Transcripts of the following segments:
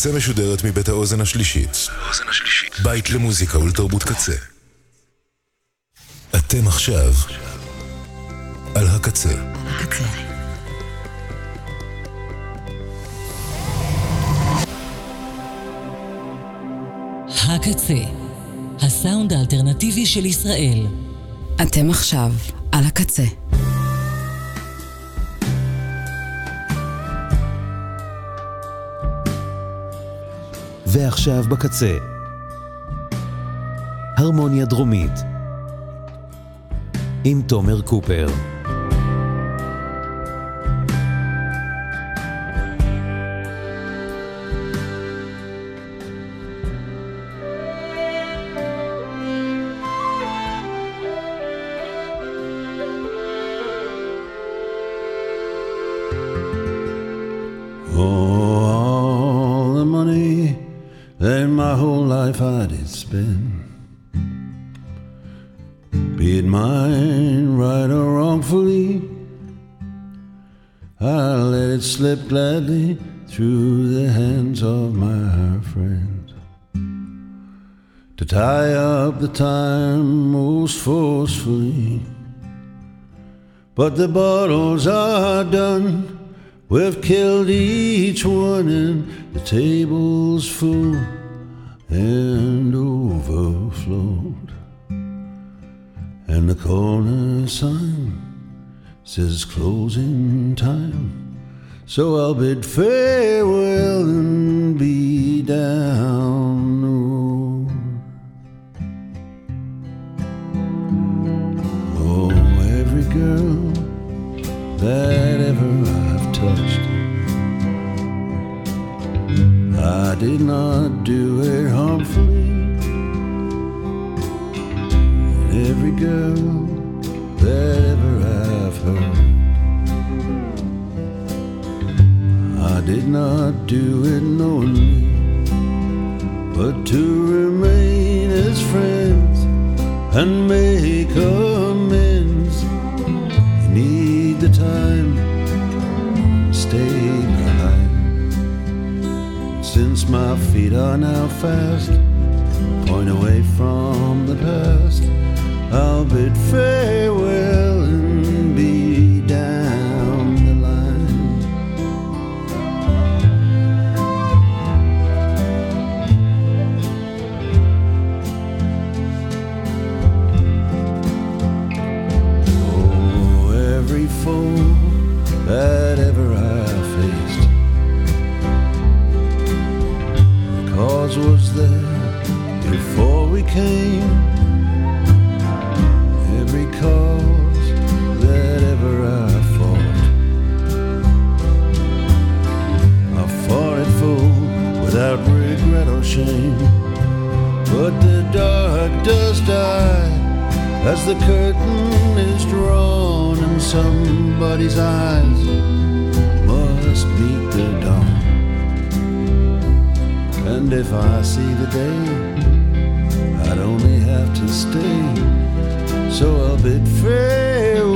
הקצה משודרת מבית האוזן השלישית. בית למוזיקה ולתרבות קצה. אתם עכשיו על הקצה. הקצה, הסאונד האלטרנטיבי של ישראל. אתם עכשיו על הקצה. ועכשיו בקצה. הרמוניה דרומית עם תומר קופר. To tie up the time most forcefully. But the bottles are done. We've killed each one and the table's full and overflowed. And the corner sign says closing time. So I'll bid farewell and be down did not do it harmfully. And every girl that ever I've hurt. I did not do it knowingly, but to remain as friends and make amends. Feet are now fast, point away from the past. I'll bid farewell as the curtain is drawn and somebody's eyes must meet the dawn. And if I see the day, I'd only have to stay. So I'll bid farewell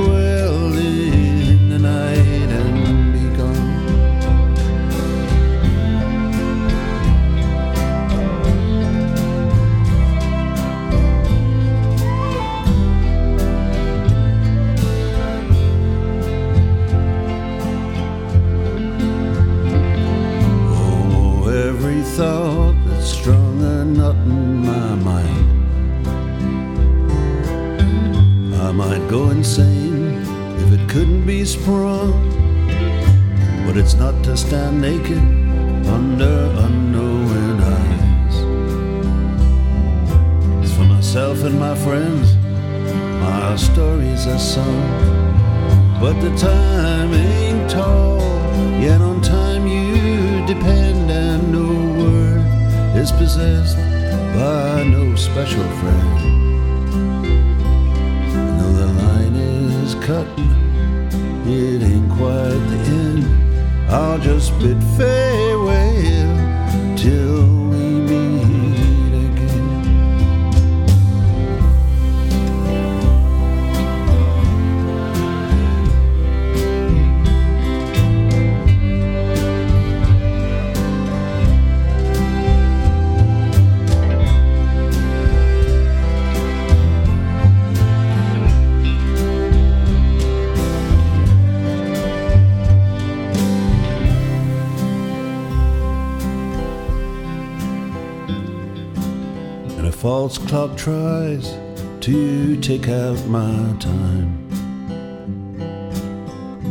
take out my time.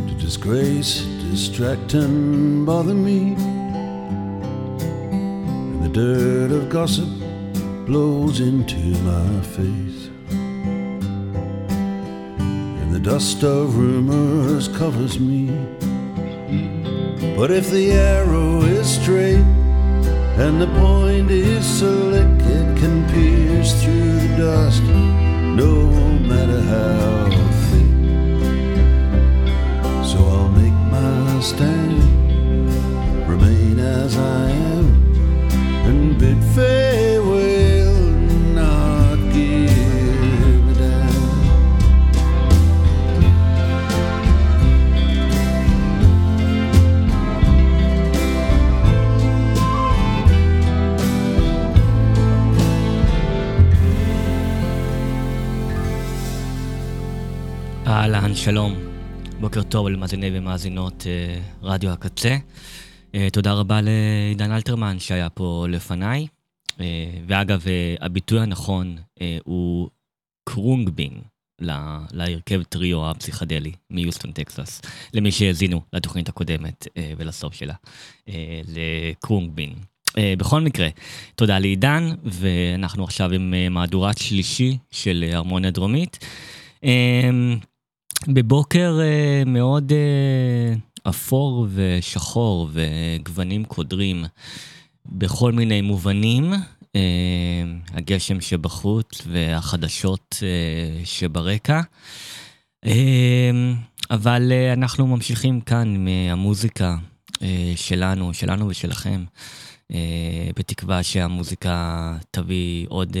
To disgrace, distract, and bother me. And the dirt of gossip blows into my face. And the dust of rumors covers me. But if the arrow is straight and the point is slick, it can pierce through the dust, no matter how שלום. בוקר טוב למאזיני ומאזינות אה, רדיו הקצה. אה, תודה רבה לעידן אלתרמן שהיה פה לפניי. אה, ואגב, הביטוי הנכון הוא קרונגבין, להרכב טריו הפסיכדלי מיוסטון, טקסס. למי שהאזינו לתוכנית הקודמת ולסוף שלה. לקרונגבין. בכל מקרה, תודה לעידן, ואנחנו עכשיו עם מהדורת שלישי של הרמוניה דרומית. בבוקר אה, מאוד אה, אפור ושחור וגוונים קודרים בכל מיני מובנים. אה, הגשם שבחוץ והחדשות שברקע. אבל אנחנו ממשיכים כאן מהמוזיקה שלנו, שלנו ושלכם, בתקווה שהמוזיקה תביא עוד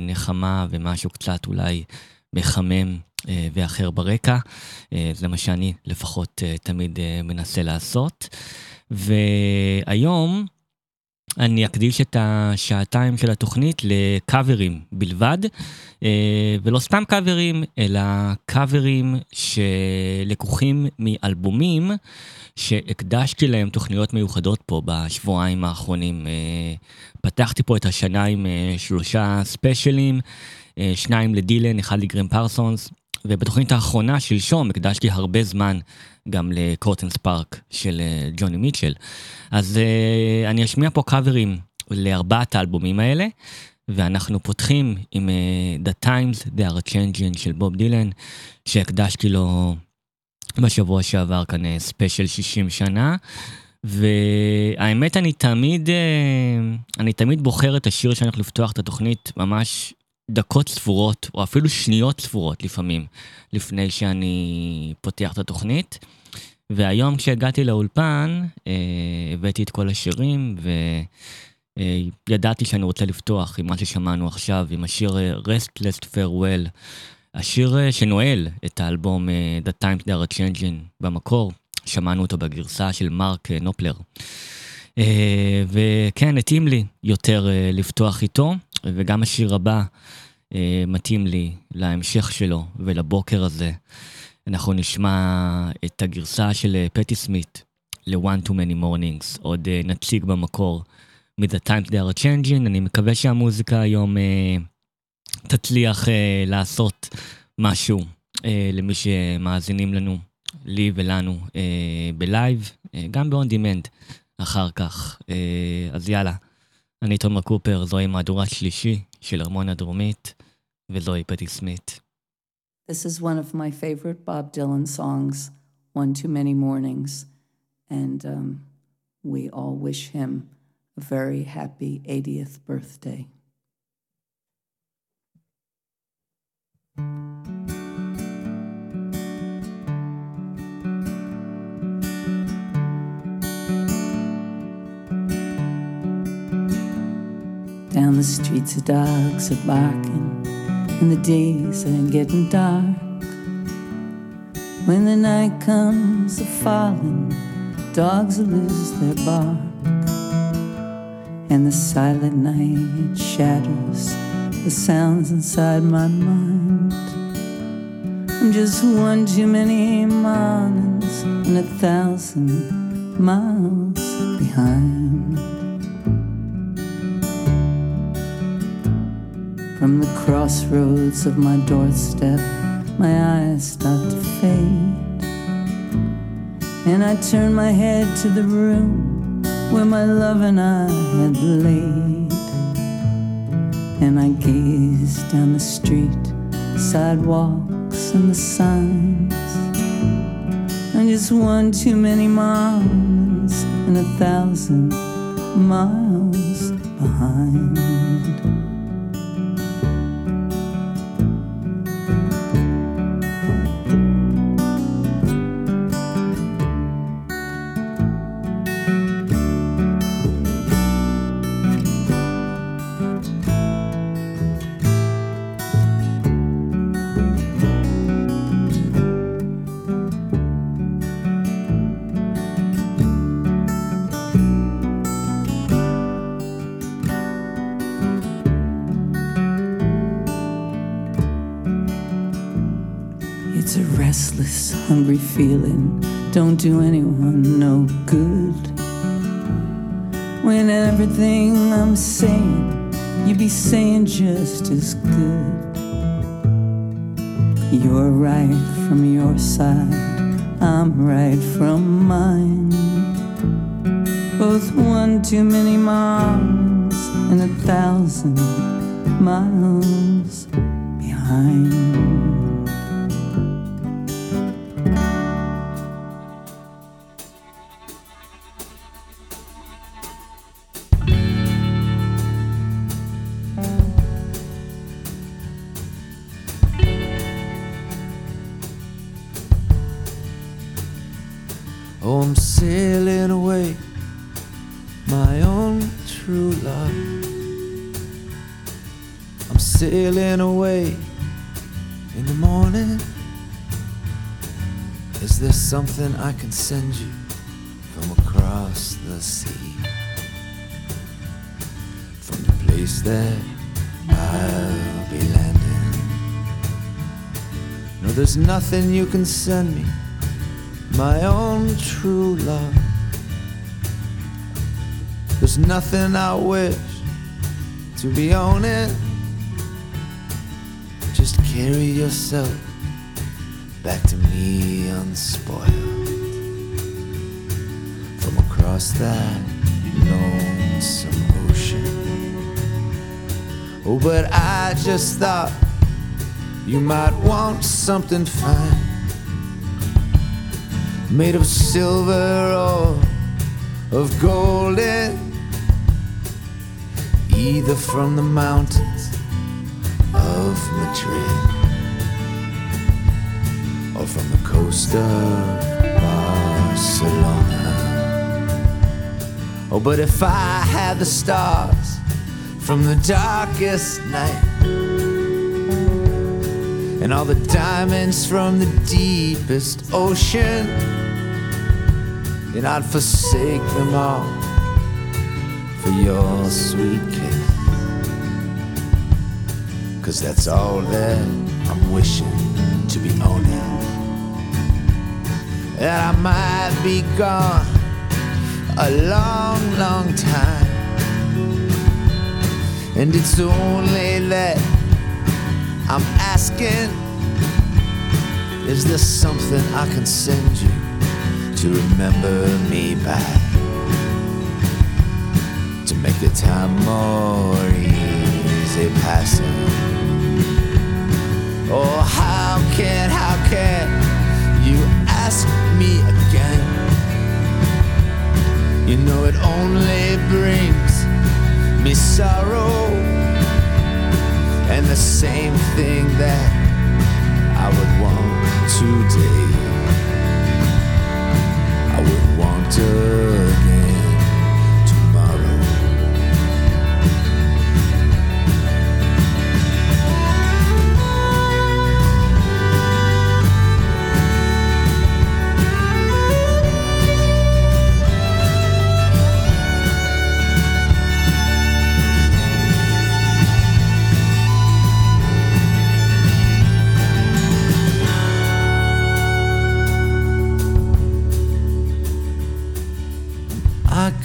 נחמה ומשהו קצת אולי מחמם ואחר ברקע. אה, זה מה שאני לפחות אה, תמיד אה, מנסה לעשות. והיום אני אקדיש את השעתיים של התוכנית לקאברים בלבד, אה, ולא סתם קאברים, אלא קאברים שלקוחים מאלבומים שהקדשתי להם תוכניות מיוחדות פה בשבועיים האחרונים. אה, פתחתי פה את השנה עם אה, שלושה ספיישלים, אה, שניים לדילן, אחד לגרם פרסונס, ובתוכנית האחרונה, שלשום, הקדשתי הרבה זמן גם ל-Court and Spark של אה, ג'וני מיטשל. אז אה, אני אשמיע פה קאברים לארבעת האלבומים האלה, ואנחנו פותחים עם אה, The Times They are Changing של בוב דילן, שהקדשתי לו בשבוע שעבר כאן ספיישל 60 שנה. והאמת, אני תמיד, אני תמיד בוחר את השיר שאני הולך לפתוח את התוכנית ממש דקות ספורות, או אפילו שניות ספורות לפעמים, לפני שאני פותח את התוכנית. והיום כשהגעתי לאולפן, אה, הבאתי את כל השירים, וידעתי שאני רוצה לפתוח עם מה ששמענו עכשיו, עם השיר אה, Restless Farewell, השיר אה, שנועל את האלבום אה, The Time They are Changing במקור, שמענו אותו בגרסה של מרק אה, נופלר. אה, וכן, התאים לי יותר אה, לפתוח איתו, וגם השיר הבא אה, מתאים לי להמשך שלו ולבוקר הזה. אנחנו נשמע את הגרסה של אה, פטי סמית ל-One Too Many Mornings, עוד אה, נציג במקור מ-The Times They are Changing. אני מקווה שהמוזיקה היום אה, תצליח אה, לעשות משהו אה, למי שמאזינים לנו, לי ולנו, אה, בלייב, אה, גם ב-on demand אחר כך. אה, אז יאללה, אני תומר קופר, זוהי מהדורה שלישי של הרמוניה דרומית, וזוהי פטי סמית. This is one of my favorite Bob Dylan songs, One Too Many Mornings. And um, we all wish him a very happy 80th birthday. Down the streets, the dogs are barking, and the days are getting dark. When the night comes a falling, dogs lose their bark, and the silent night shatters the sounds inside my mind. I'm just one too many mornings and a thousand miles behind. From the crossroads of my doorstep, my eyes start to fade. And I turn my head to the room where my love and I had laid. And I gaze down the street, sidewalks and the signs. And just one too many miles and a thousand miles behind. Restless, hungry feeling. Don't do anyone no good. When everything I'm saying, you be saying just as good. You're right from your side, I'm right from mine. Both one too many miles and a thousand miles behind. Something I can send you from across the sea? From the place that I'll be landing. No, there's nothing you can send me my own true love. There's nothing I wish to be owning. Just carry yourself back to me unspoiled. From across that lonesome ocean. Oh, but I just thought you might want something fine. Made of silver or of golden, either from the mountains of Madrid or from the coast of Barcelona. Oh, but if I had the stars from the darkest night and all the diamonds from the deepest ocean, then I'd forsake them all for your sweet kiss. Cause that's all that I'm wishing to be owning. That I might be gone a long, long time. And it's only that I'm asking Is there something I can send you to remember me by? To make the time more easy passing? Oh, how can, how can you ask me again? You know it only brings me sorrow and the same thing that I would want today, I would want again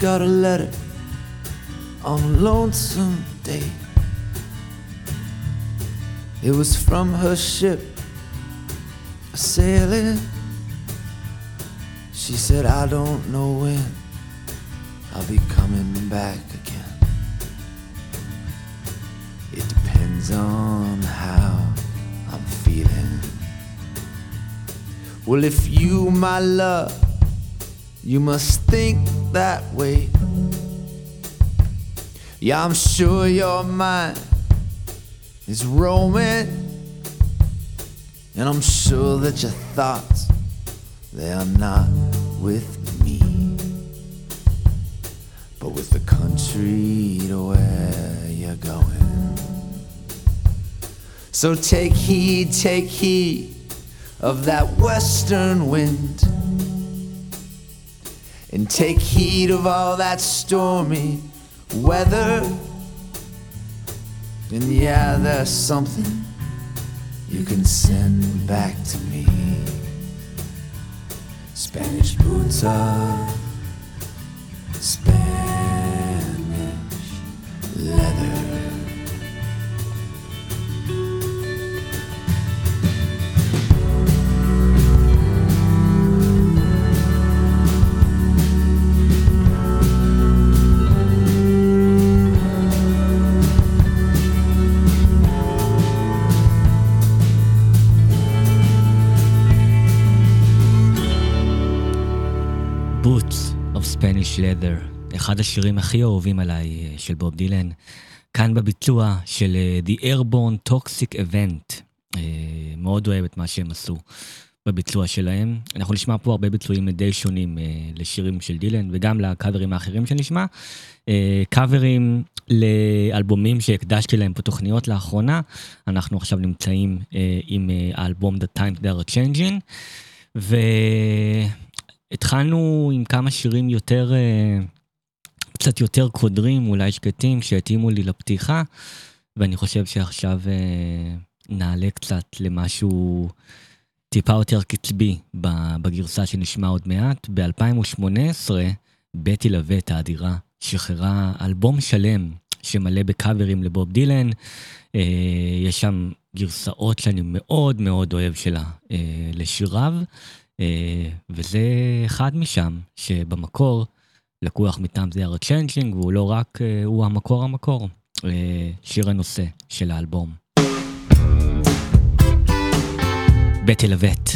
got a letter on a lonesome day It was from her ship, a sailing. She said, I don't know when I'll be coming back again. It depends on how I'm feeling. Well, if you, my love, you must think that way. Yeah, I'm sure your mind is roaming, and I'm sure that your thoughts they are not with me, but with the country to where you're going. So take heed, take heed of that western wind. And take heed of all that stormy weather. And yeah, there's something you can send back to me. Spanish boots are Spanish leather. Leather, אחד השירים הכי אהובים עליי אה, של בוב דילן, כאן בביצוע של אה, The Airborne Toxic Event. אה, מאוד אוהב את מה שהם עשו בביצוע שלהם. אנחנו נשמע פה הרבה ביצועים די שונים לשירים של דילן וגם לקאברים האחרים שנשמע. קאברים לאלבומים שהקדשתי להם פה תוכניות לאחרונה. אנחנו עכשיו נמצאים עם האלבום The Times They are Changing. ו... התחלנו עם כמה שירים יותר, אה, קצת יותר קודרים, אולי שקטים, שהתאימו לי לפתיחה, ואני חושב שעכשיו אה, נעלה קצת למשהו טיפה יותר קצבי בגרסה שנשמע עוד מעט. ב-2018, בטי לבט האדירה שחררה אלבום שלם שמלא בקאברים לבוב דילן. אה, יש שם גרסאות שאני מאוד מאוד אוהב שלה לשיריו. אה, וזה אחד משם, שבמקור לקוח מ-The Times They are Changing, והוא לא רק, אה, הוא המקור המקור, אה, שיר הנושא של האלבום. בטי לבט,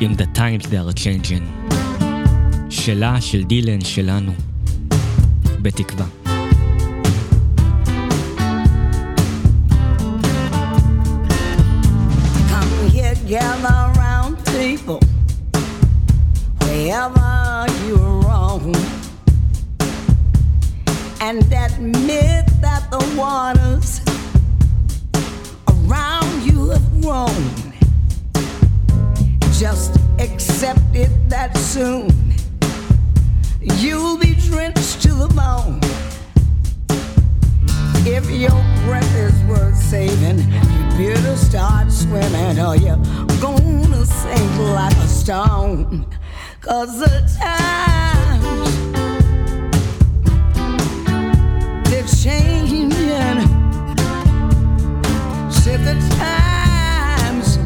עם The Times They are Changing, שלה, של דילן, שלנו, בתקווה. Wherever you're wrong and admit that the waters around you have grown. Just accept it that soon you'll be drenched to the bone. If your breath is worth saving, you better start swimming or you're gonna sink like a stone. Cause the times they're changing. Said the times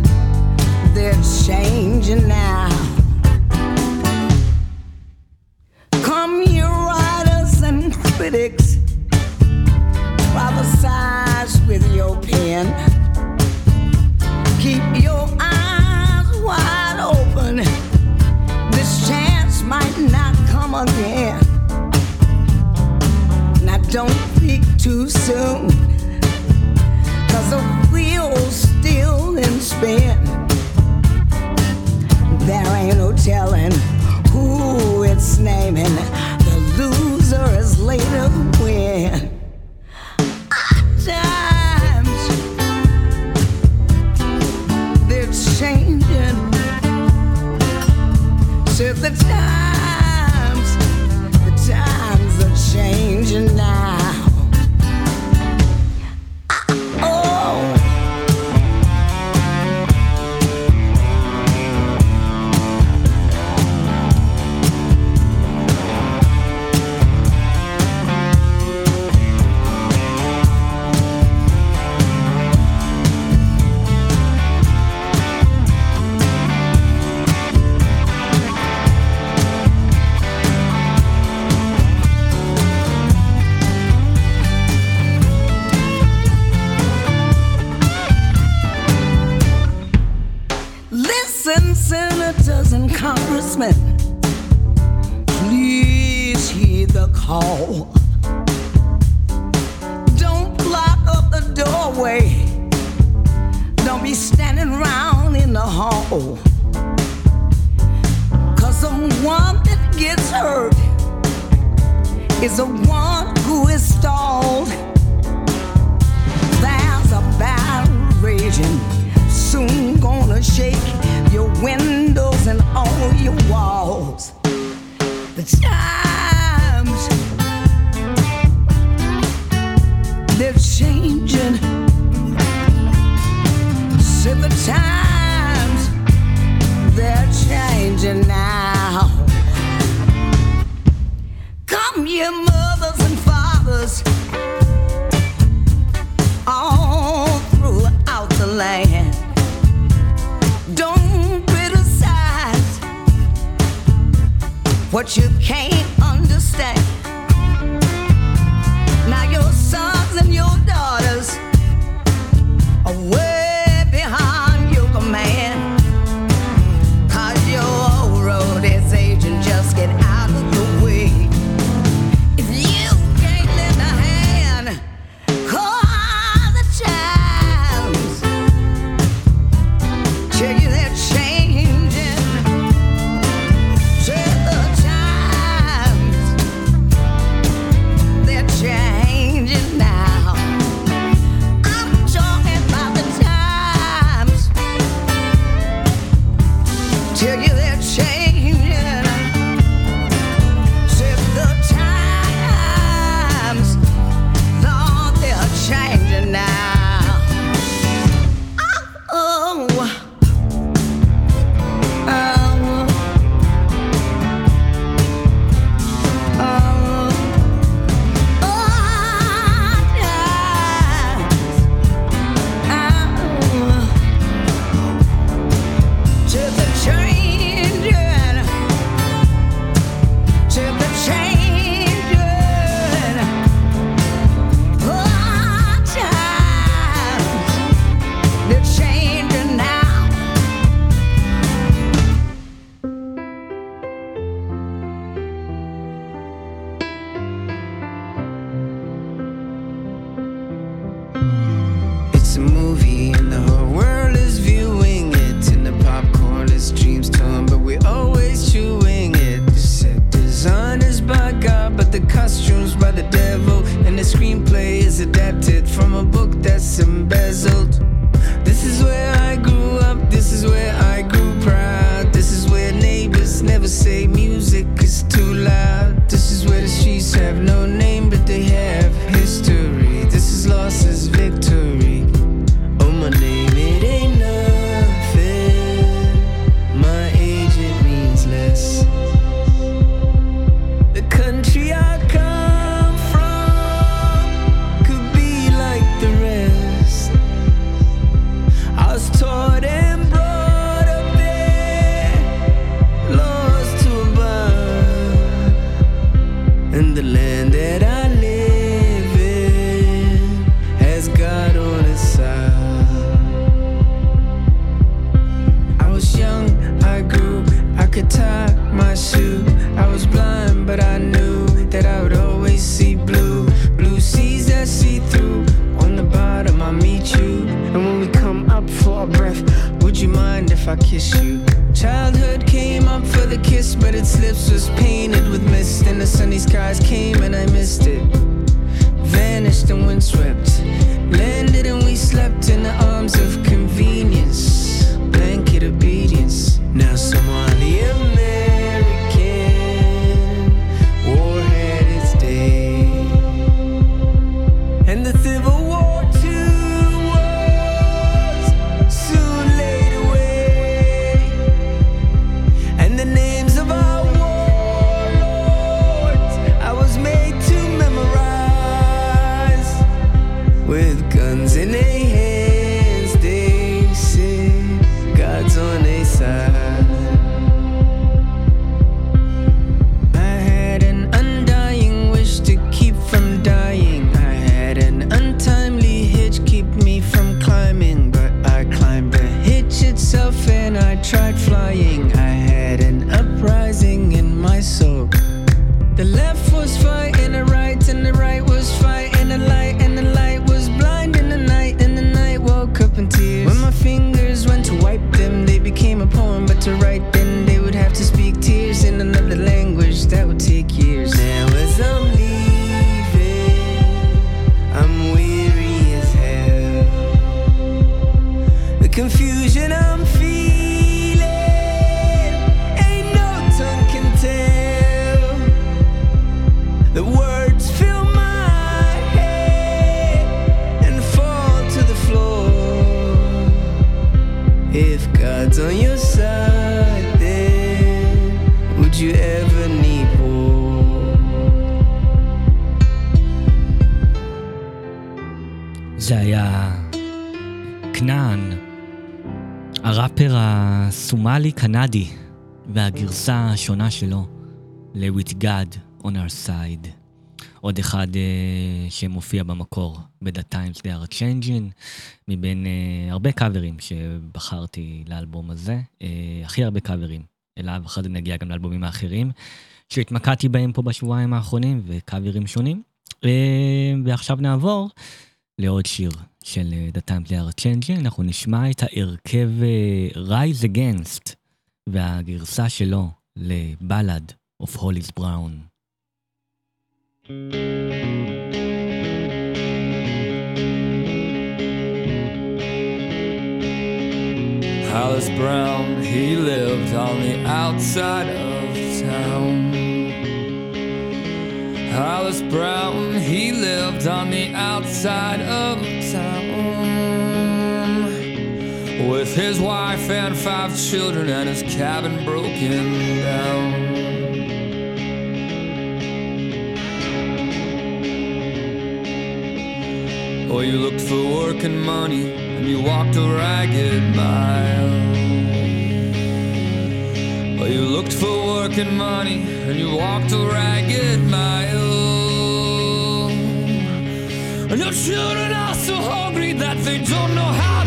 they're changing now. Come, you writers and critics, prophesize with your pen. Come again. Now don't think too soon, cause the wheel's still in spin. There ain't no telling who it's naming. The loser is later win. hall. Don't block up the doorway. Don't be standing around in the hall. Cause the one that gets hurt is the one who is stalled. There's a battle raging, soon gonna shake your windows and all your walls. The child. changing. Said the times they're changing now. Come, you mothers and fathers, all throughout the land. Don't criticize what you can't understand. Now your son sons and your daughters away. God's on your side, then would you ever need war? זה היה כנען, הראפר הסומלי-קנדי והגרסה השונה שלו ל-With God on our side. עוד אחד uh, שמופיע במקור ב-The Times They are Changing, מבין uh, הרבה קאברים שבחרתי לאלבום הזה, uh, הכי הרבה קאברים אליו, אחרי זה נגיע גם לאלבומים האחרים, שהתמקדתי בהם פה בשבועיים האחרונים, וקאברים שונים. Uh, ועכשיו נעבור לעוד שיר של אה, The Time They are Changing, אנחנו נשמע את ההרכב אה, Rise Against והגרסה שלו לבלד of Hollis Brown. Hollis Brown, he lived on the outside of town. Hollis Brown, he lived on the outside of town. With his wife and five children and his cabin broken down. Well, you looked for work and money and you walked a ragged mile. Well, you looked for work and money and you walked a ragged mile. And your children are so hungry that they don't know how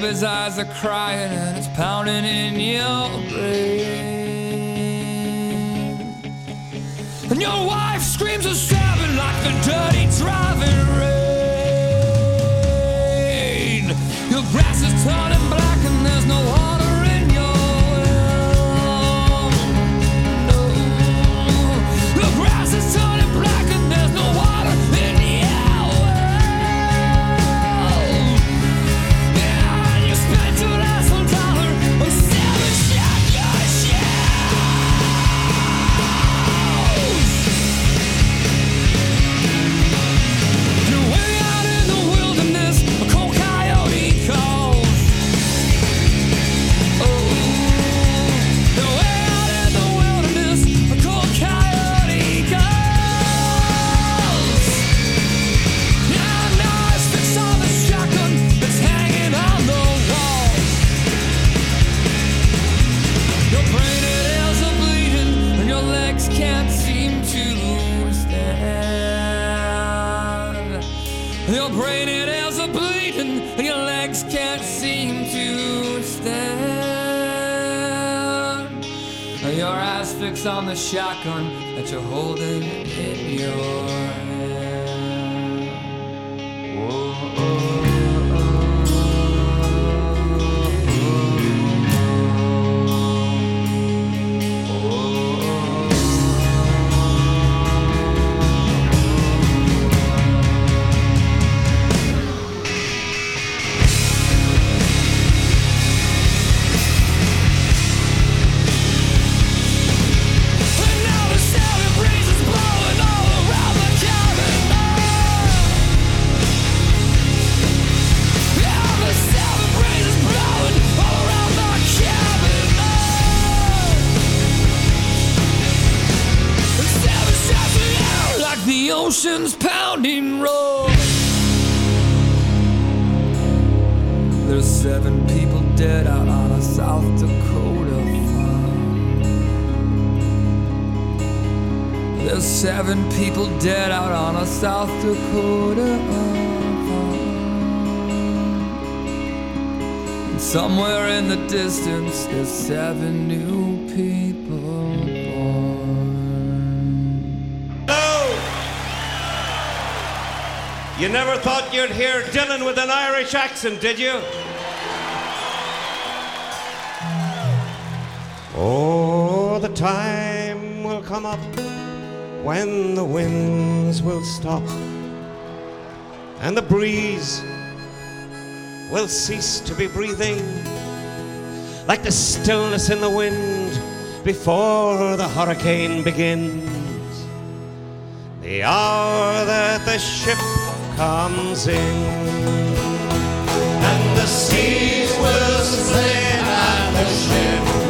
baby's eyes are crying and it's pounding in your brain. And your wife screams and stabbing like the dirty driving rain. Your grass is turning Irish accent, did you? Oh, the time will come up when the winds will stop and the breeze will cease to be breathing like the stillness in the wind before the hurricane begins. The hour that the ship comes in. Krishna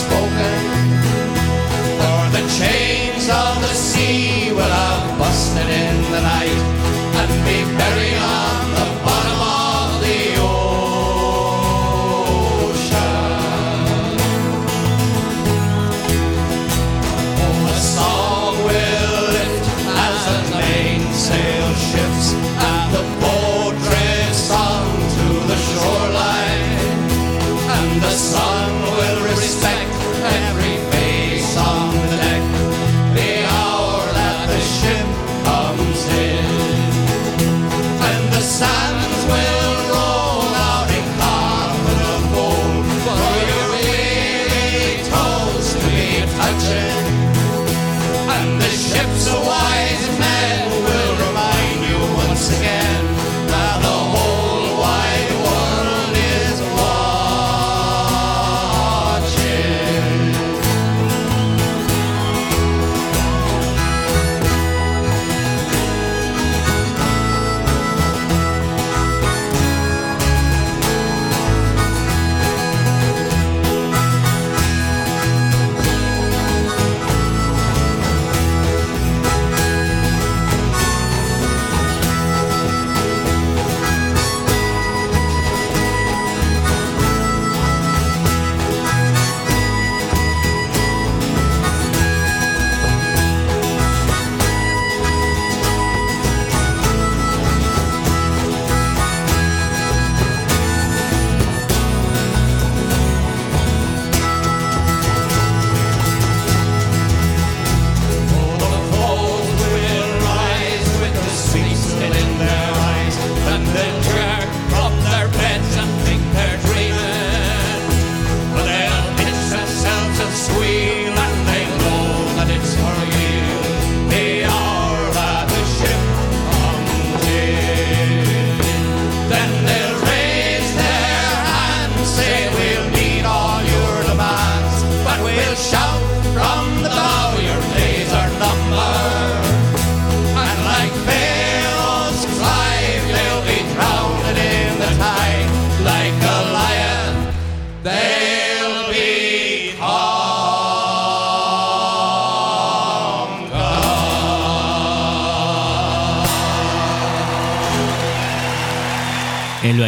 spoken.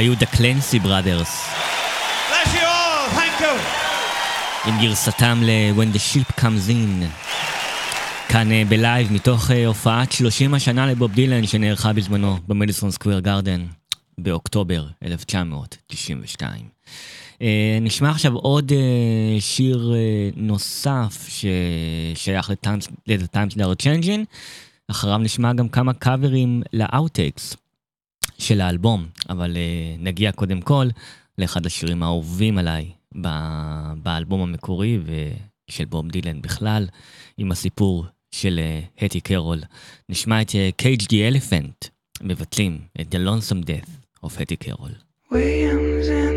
היו The Clancy Brothers. עם גרסתם ל-When the Ship Comes In. כאן אה, בלייב מתוך אה, הופעת 30 השנה לבוב דילן שנערכה בזמנו במדיסון סקוויר גארדן באוקטובר 1992. אה, נשמע עכשיו עוד שיר נוסף ששייך ל-The Times They are Changing, אחריו נשמע גם כמה קאברים ל outtakes. של האלבום, אבל אה, נגיע קודם כל לאחד השירים האהובים עליי באלבום המקורי ושל בוב דילן בכלל, עם הסיפור של אה, הטי קרול. נשמע את קייג' די אלפנט מבטלים את The Lonesome Death of הטי קרול. Williams and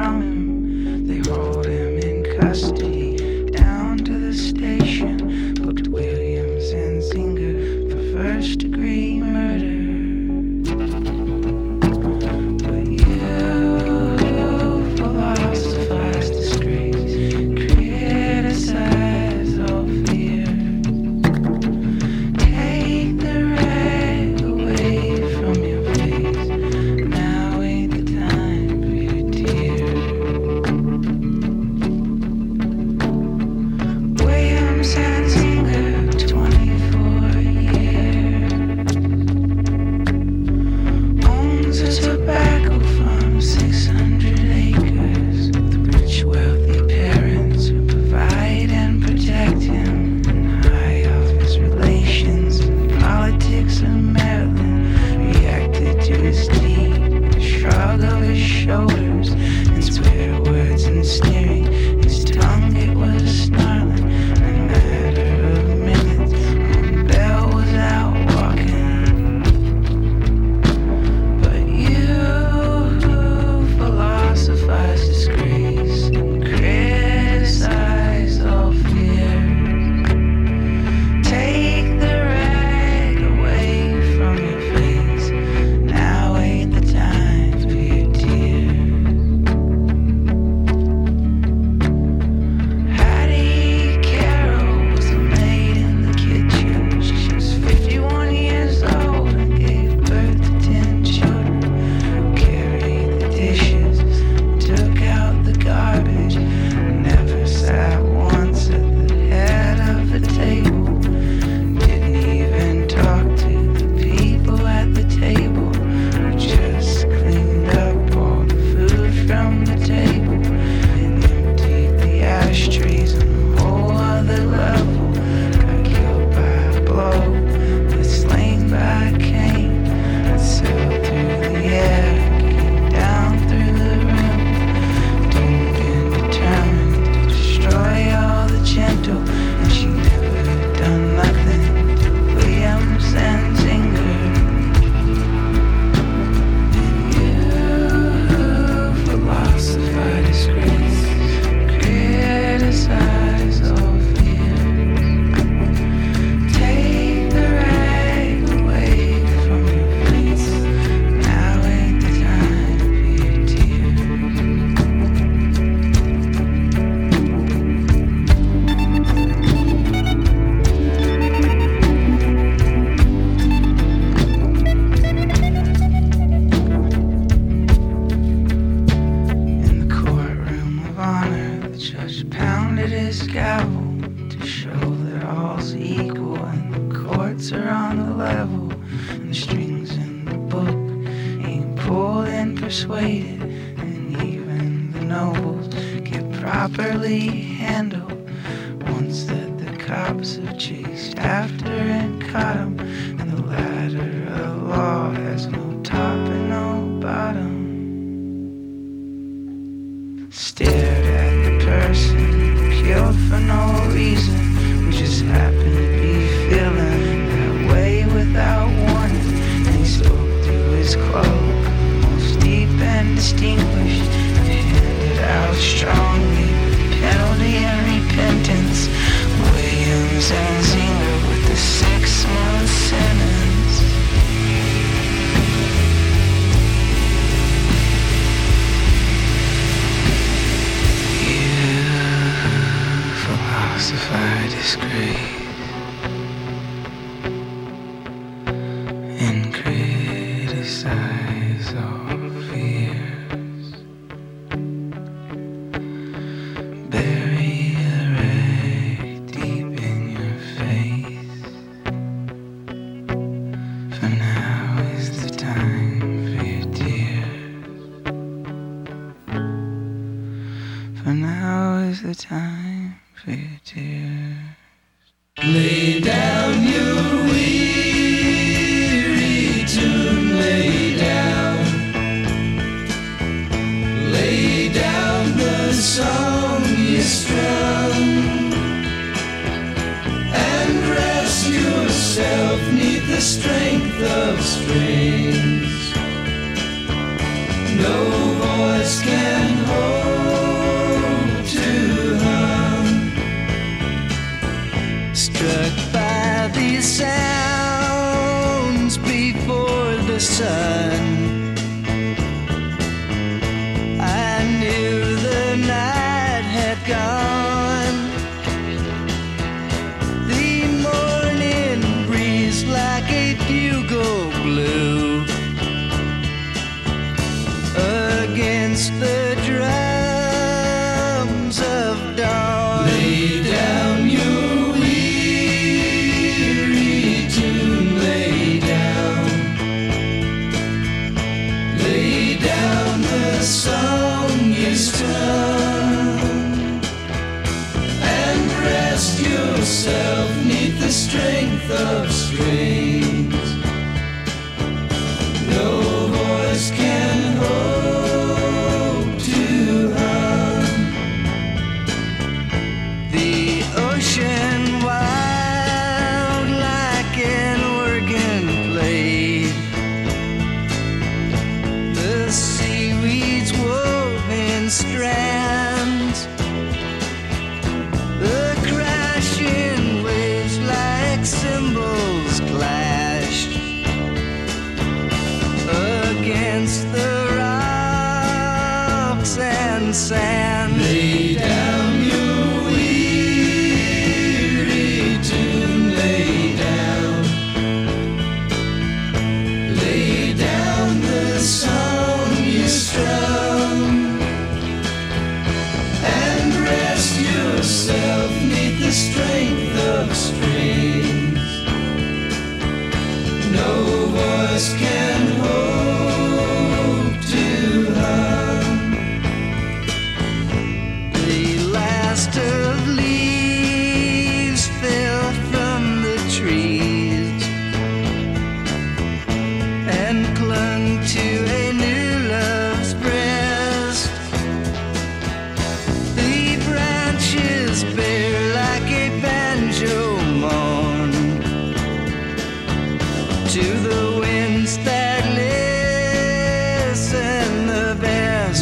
from extinguished, handed out strongly. Penalty and repentance. Williams and Zinger with the six-month sentence. You philosophize disgrace.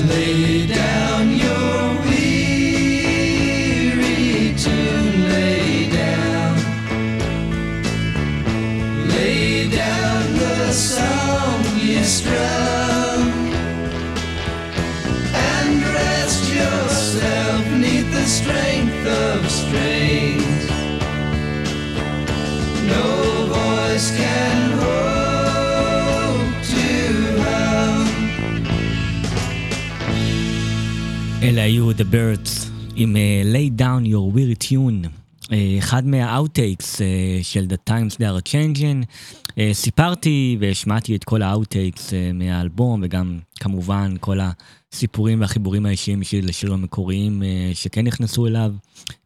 It's late. היו The Byrds עם אה, Lay Down Your Weary Tune, אה, אחד מה outtakes אה, של The Times They are Changing. אה, סיפרתי והשמעתי את כל ה outtakes אה, מהאלבום וגם כמובן כל הסיפורים והחיבורים האישיים שלי לשירים המקוריים אה, שכן נכנסו אליו.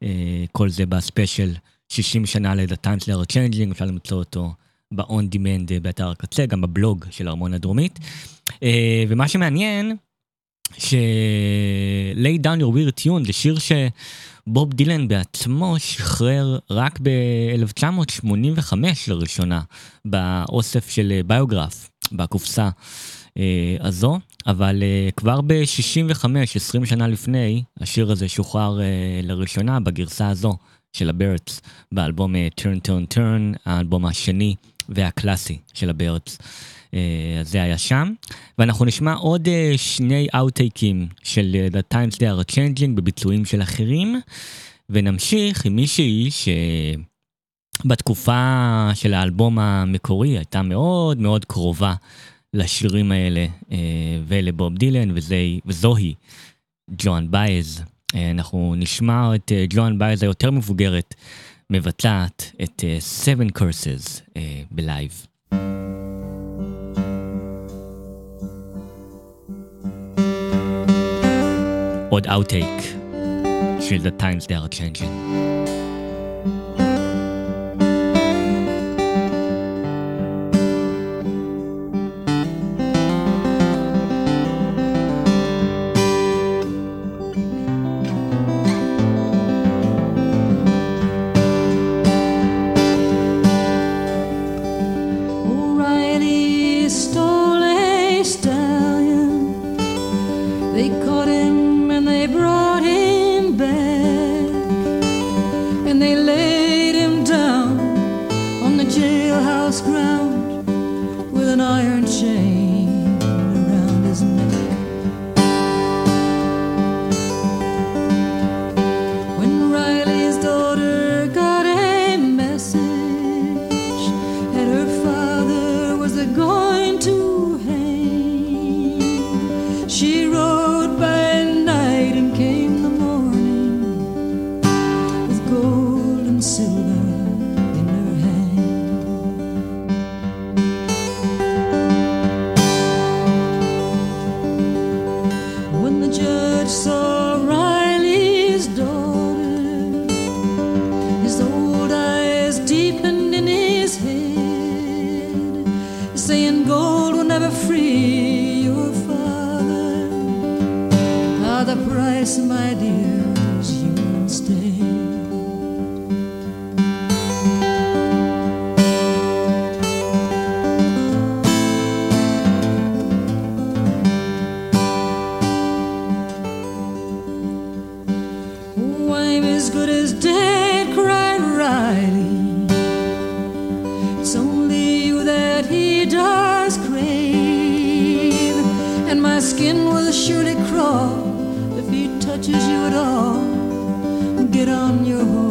אה, כל זה בספיישל 60 שנה ל-The Times They are Changing, אפשר למצוא אותו ב-on demand אה, באתר הקצה, גם בבלוג של ארמון הדרומית. אה, ומה שמעניין, ש-Lay Down Your Weird Tune זה שיר שבוב דילן בעצמו שחרר רק ב-1985 לראשונה, באוסף של ביוגרף, בקופסה אה, הזו, אבל אה, כבר ב-65, 20 שנה לפני, השיר הזה שוחרר אה, לראשונה בגרסה הזו של הבירדס, באלבום אה, Turn Turn Turn, האלבום השני והקלאסי של הבירדס. אה, אז זה היה שם. ואנחנו נשמע עוד אה, שני אאוטטייקים של אה, The Times They are Changing בביצועים של אחרים, ונמשיך עם מישהי ש... בתקופה של האלבום המקורי הייתה מאוד מאוד קרובה לשירים האלה ולבוב דילן, וזה, וזוהי ג'ואן בייז. אנחנו נשמע את ג'ואן בייז היותר מבוגרת מבצעת את 7 Curses בלייב. pod outtake. Feel the times they are changing. good as dead, cried Riley. It's only you that he does crave, and my skin will surely crawl if he touches you at all. Get on your horse.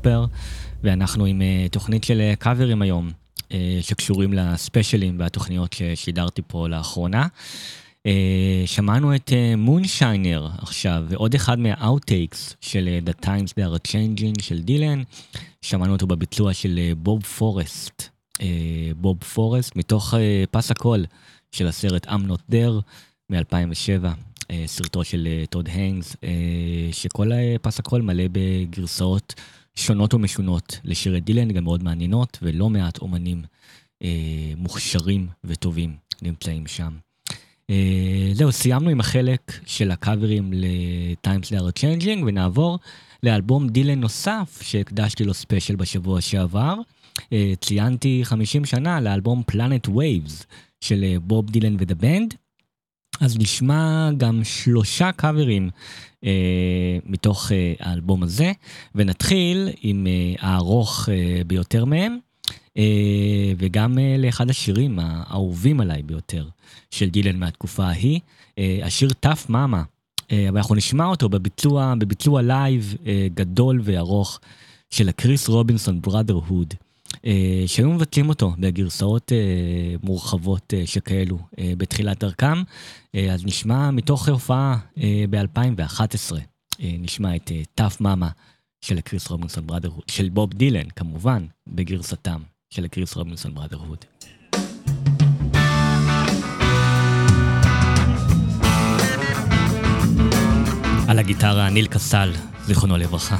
קופר, ואנחנו עם אה, תוכנית של אה, קאברים היום, אה, שקשורים לספיישלים והתוכניות ששידרתי פה לאחרונה. אה, שמענו את Moonshiner עכשיו, ועוד אחד מה outtakes של אה, The Times They are Changing של דילן, שמענו אותו בביצוע של אה, בוב פורסט. אה, בוב פורסט, מתוך אה, פס הקול של הסרט I'm Not There מ-2007. אה, סרטו של אה, טוד היינס, אה, שכל אה, פס הקול מלא בגרסאות שונות ומשונות לשירי דילן, גם מאוד מעניינות, ולא מעט אומנים אה, מוכשרים וטובים נמצאים שם. אה, זהו, סיימנו עם החלק של הקאברים ל-Times They are Changing, ונעבור לאלבום דילן נוסף שהקדשתי לו ספיישל בשבוע שעבר. אה, ציינתי 50 שנה לאלבום Planet Waves של אה, בוב דילן ודה בנד. אז נשמע גם שלושה קאברים אה, מתוך אה, האלבום הזה, ונתחיל עם אה, הארוך אה, ביותר מהם, אה, וגם אה, לאחד השירים האהובים עליי ביותר של דילן מהתקופה ההיא, אה, השיר Tough Mama, אה, אבל אנחנו נשמע אותו בביצוע, בביצוע לייב אה, גדול וארוך של ה Chris Robinson Brotherhood. אה, שהיו מבצעים אותו בגרסאות אה, מורחבות אה, שכאלו בתחילת דרכם. אז נשמע מתוך הופעה ב-2011, נשמע את טאף מאמה של הקריס רובינסון בראדרהוד, של בוב דילן כמובן, בגרסתם של הקריס רובינסון בראדרהוד. על הגיטרה ניל קסל, זיכרונו לברכה.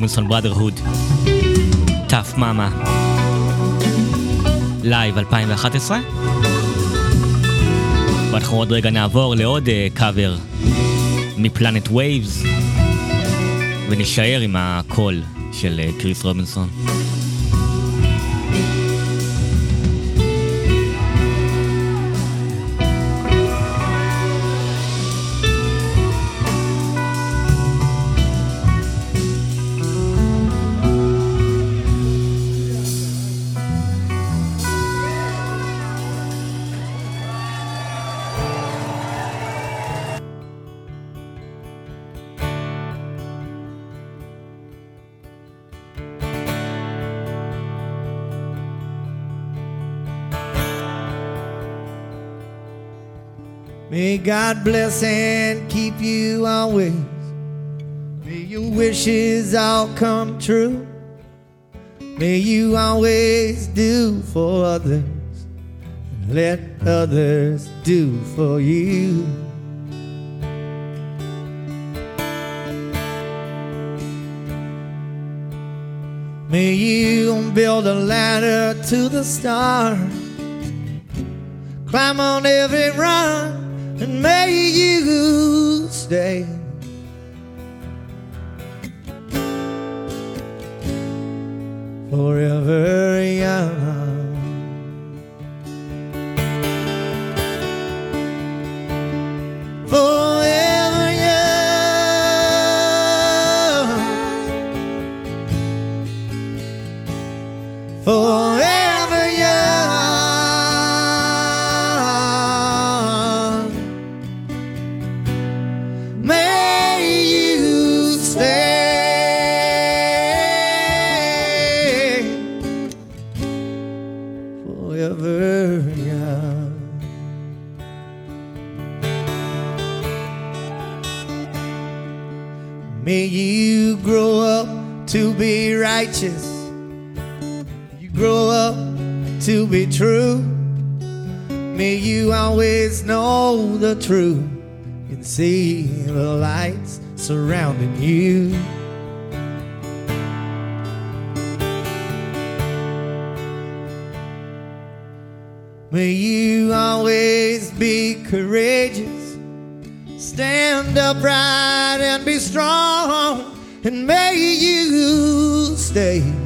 Robinson Brotherhood. Tough Mama. לייב 2011. ואנחנו עוד רגע נעבור לעוד קאבר מ-Planet Waves, ונישאר עם הקול של אה, קריס רובינסון. Bless and keep you always. May your wishes all come true. May you always do for others and let others do for you. May you build a ladder to the stars, climb on every run, and may you stay. Forever the and see the lights surrounding you. May you always be courageous, stand upright and be strong, and may you stay.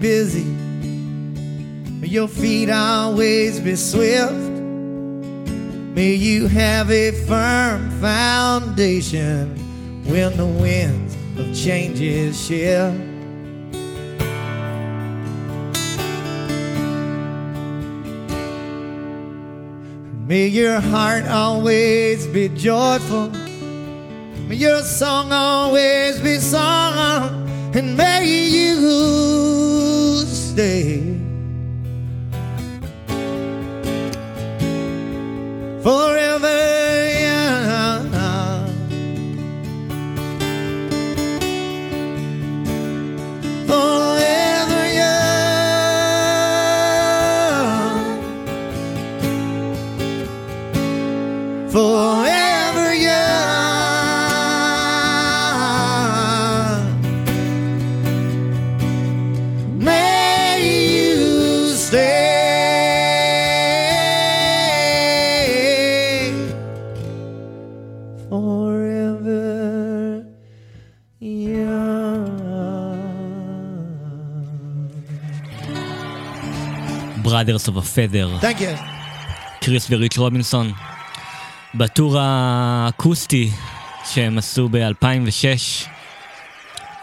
Busy. May your feet always be swift. May you have a firm foundation when the winds of changes shift. May your heart always be joyful. May your song always be sung. And may you day. Feather. You. קריס וריץ' רובינסון. בטור האקוסטי שהם עשו ב-2006,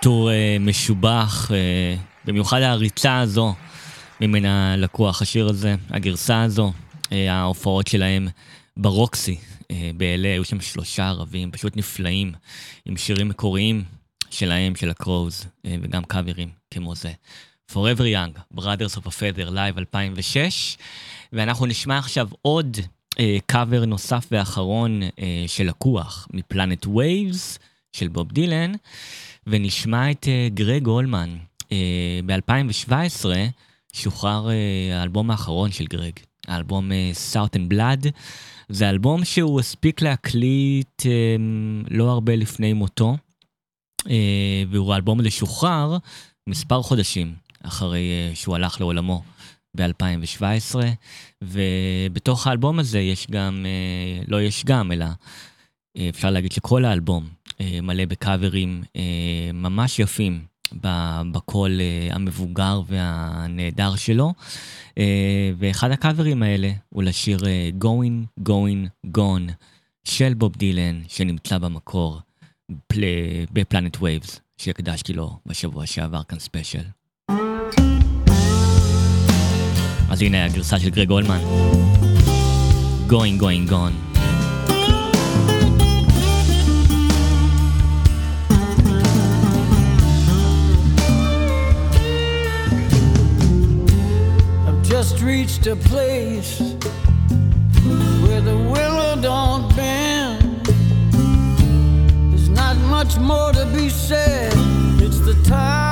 טור אה, משובח, אה, במיוחד הריצה הזו ממנה לקוח השיר הזה, הגרסה הזו, אה, ההופעות שלהם ברוקסי אה, ב-LA, היו שם שלושה ערבים פשוט נפלאים, עם שירים מקוריים שלהם, של הקרוז, אה, וגם קאברים כמו זה. Forever Young, Brothers of a Feather, Live 2006, ואנחנו נשמע עכשיו עוד אה, קאבר נוסף ואחרון אה, של לקוח מ-Planet Waves של בוב דילן, ונשמע את אה, גרג אולמן. אה, ב-2017 שוחרר אה, האלבום האחרון של גרג, האלבום אה, Southern Blood. זה אלבום שהוא הספיק להקליט אה, לא הרבה לפני מותו, אה, והוא האלבום הזה שוחרר מספר חודשים אחרי אה, שהוא הלך לעולמו ב-2017, ובתוך האלבום הזה יש גם, אה, לא יש גם, אלא אה, אפשר להגיד שכל האלבום מלא בקאברים ממש יפים בקול המבוגר והנהדר שלו, ואחד הקאברים האלה הוא לשיר Going, Going, Gone של בוב דילן, שנמצא במקור פל... ב-Planet Waves, שהקדשתי לו בשבוע שעבר כאן ספיישל. אז הנה הגרסה של גרג הולמן. Going, going, gone. I've just reached a place where the willow don't bend. There's not much more to be said. It's the top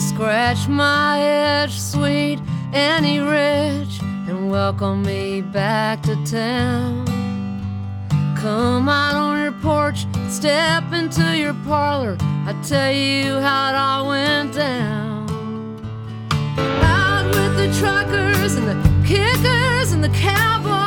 Scratch my itch, sweet Annie Rich, and welcome me back to town. Come out on your porch, step into your parlor. I tell you how it all went down. Out with the truckers and the kickers and the cowboy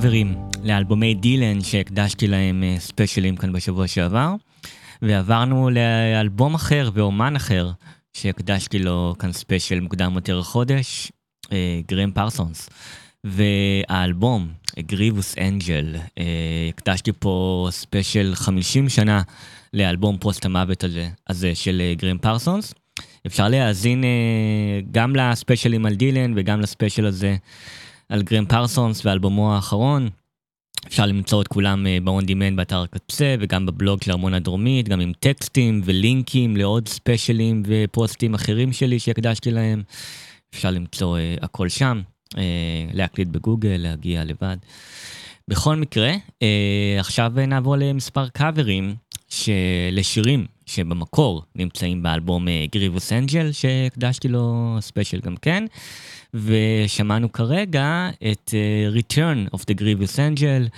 הקאברים לאלבומי דילן שהקדשתי להם אה, ספיישלים כאן בשבוע שעבר, ועברנו לאלבום אחר ואומן אחר שהקדשתי לו כאן ספיישל מוקדם יותר החודש, אה, גרם פרסונס. והאלבום, Grievous Angel, אה, הקדשתי פה ספיישל 50 שנה לאלבום פוסט המוות הזה, הזה של אה, גרם פרסונס. אפשר להאזין אה, גם לספיישלים על דילן וגם לספיישל הזה על גרם פרסונס ואלבומו האחרון. אפשר למצוא את כולם ב-on demand באתר הקצה וגם בבלוג של ארמון הדרומית, גם עם טקסטים ולינקים לעוד ספיישלים ופוסטים אחרים שלי שהקדשתי להם. אפשר למצוא אה, הכל שם, אה, להקליד בגוגל, להגיע לבד. בכל מקרה, אה, עכשיו נעבור למספר קאברים לשירים שבמקור נמצאים באלבום Grievous Angel, שהקדשתי לו ספיישל גם כן, ושמענו כרגע את אה, Return of the Grievous Angel,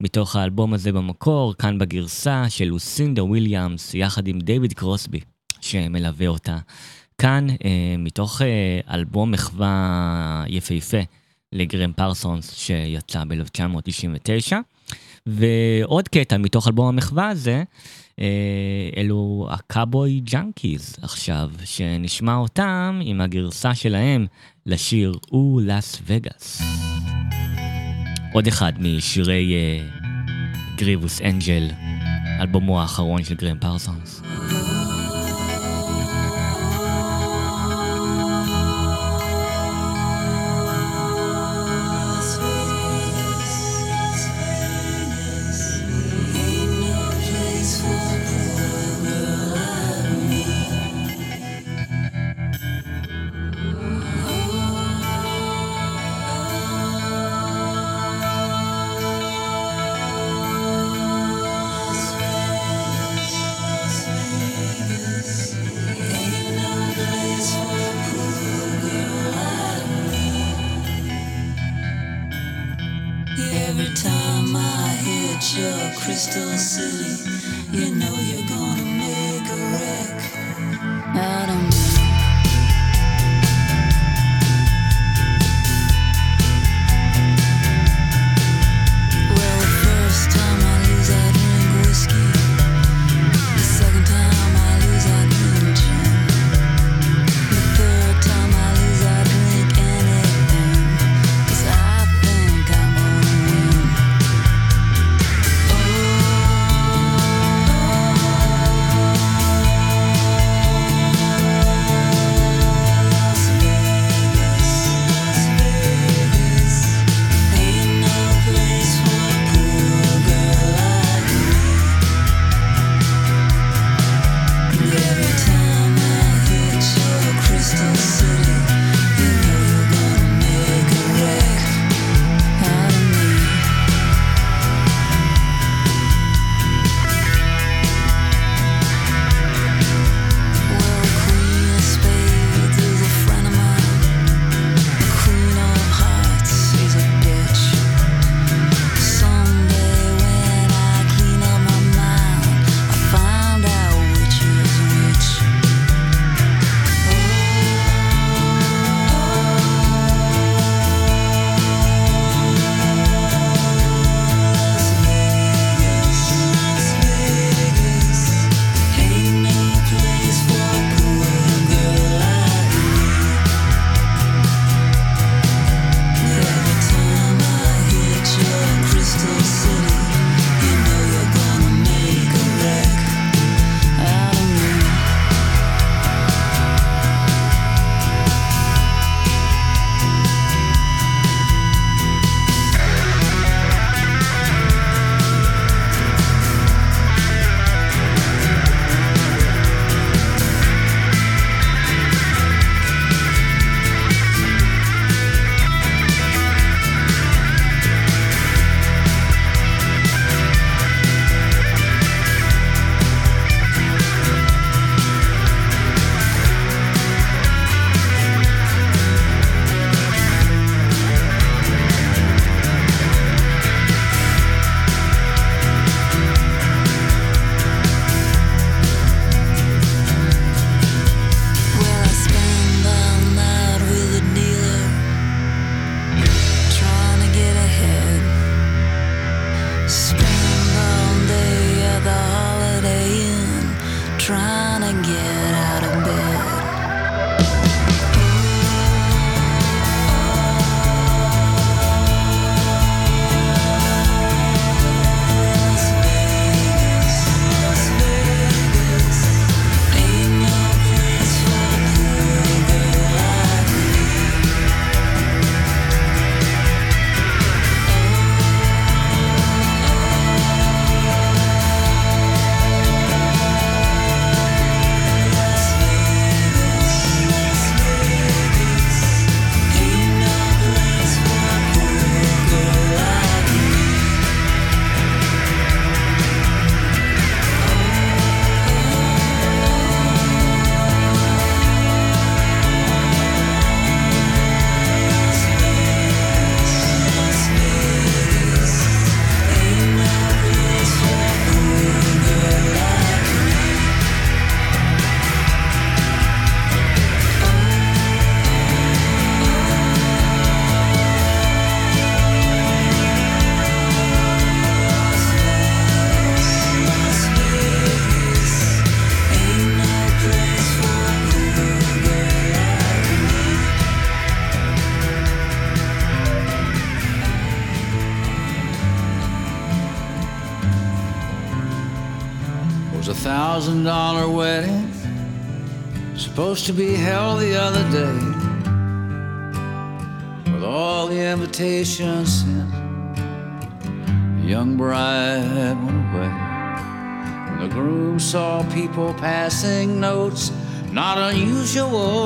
מתוך האלבום הזה במקור, כאן בגרסה של לוסינדה וויליאמס, יחד עם דיוויד קרוסבי, שמלווה אותה. כאן, אה, מתוך אה, אלבום מחווה יפהפה לגרם פרסונס, שיצא ב-1999. ועוד קטע מתוך אלבום המחווה הזה, אלו ה Cowboy Junkies עכשיו, שנשמע אותם עם הגרסה שלהם לשיר או לאס וגאס. עוד אחד משירי אה, גריבוס אנג'ל, אלבומו האחרון של גרם פרסונס. To be held the other day with all the invitations sent. The young bride went away. When the groom saw people passing notes, not unusual,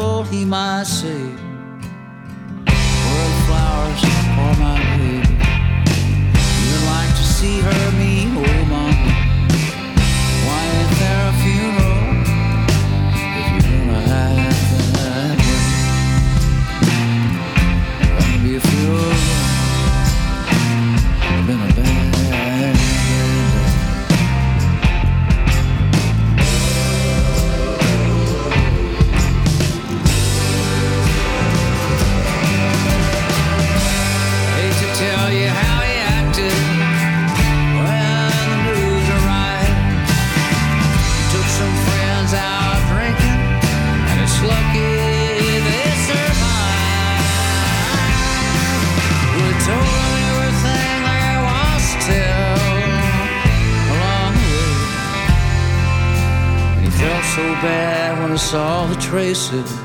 kisses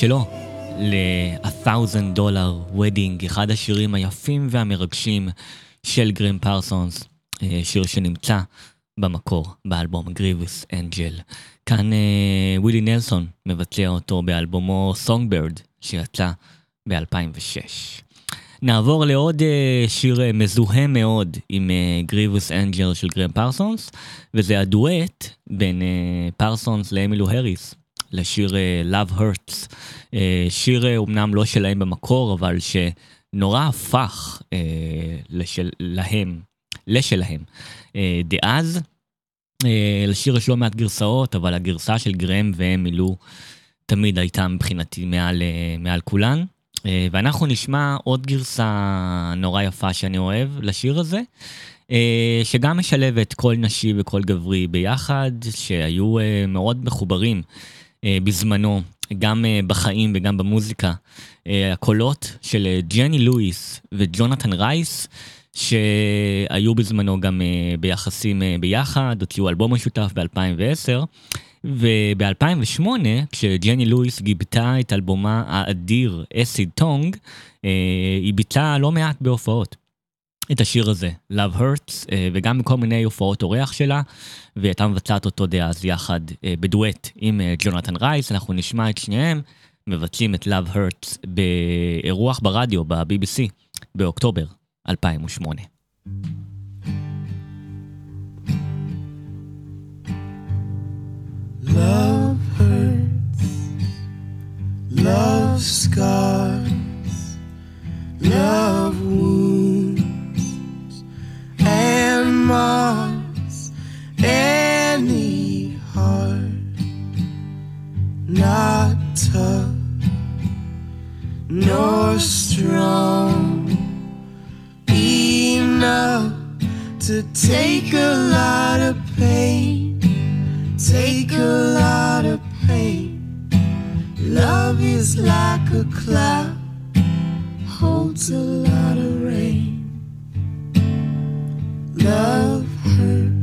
שלו ל-A Thousand Dollar Wedding, אחד השירים היפים והמרגשים של גרים פרסונס, אה, שיר שנמצא במקור באלבום גריבוס אנג'ל. כאן אה, ווילי נלסון מבצע אותו באלבומו Songbird, שיצא ב-2006. נעבור לעוד אה, שיר אה, מזוהה מאוד עם גריבוס אנג'ל של גרם פרסונס, וזה הדואט בין פרסונס לאמילו הריס, לשיר אה, Love Hurts. אה, שיר אה, אומנם לא שלהם במקור, אבל שנורא הפך לשל, להם, לשלהם אה, דאז. לשיר יש לא מעט גרסאות, אבל הגרסה של גרם ואמילו תמיד הייתה מבחינתי מעל, מעל כולן. ואנחנו נשמע עוד גרסה נורא יפה שאני אוהב לשיר הזה, שגם משלבת קול נשי וקול גברי ביחד, שהיו מאוד מחוברים בזמנו, גם אה, בחיים וגם במוזיקה. אה, הקולות של אה, ג'ני לואיס וג'ונתן רייס, שהיו בזמנו גם אה, ביחסים אה, ביחד, הוציאו אלבום משותף ב-2010. וב-2008, כשג'ני לואיס גיבתה את אלבומה האדיר Acid Tongue, אה, היא ביצעה לא מעט בהופעות. את השיר הזה, Love Hurts, אה, וגם בכל מיני הופעות אורח שלה, והיא הייתה מבצעת אותו דאז יחד אה, בדואט עם אה, ג'ונתן רייס, אנחנו נשמע את שניהם מבצעים את Love Hurts באירוח ברדיו, ב-BBC, באוקטובר 2008. Love hurts, love scars, love wounds, Mars, any heart not tough nor strong enough to take a lot of pain, take a lot of pain. Love is like a cloud, holds a lot of rain love her.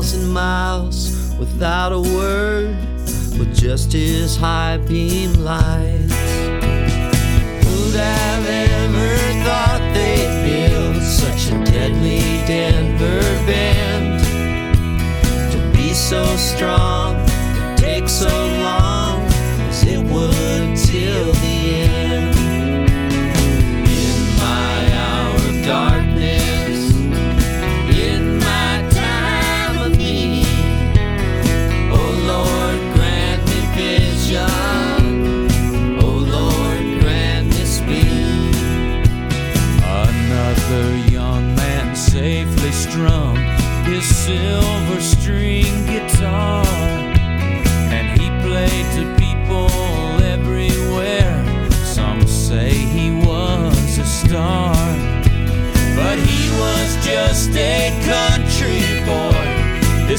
miles and miles without a word, with just his high beam lights. Who'd have ever thought they'd build such a deadly Denver band? To be so strong, to take so long.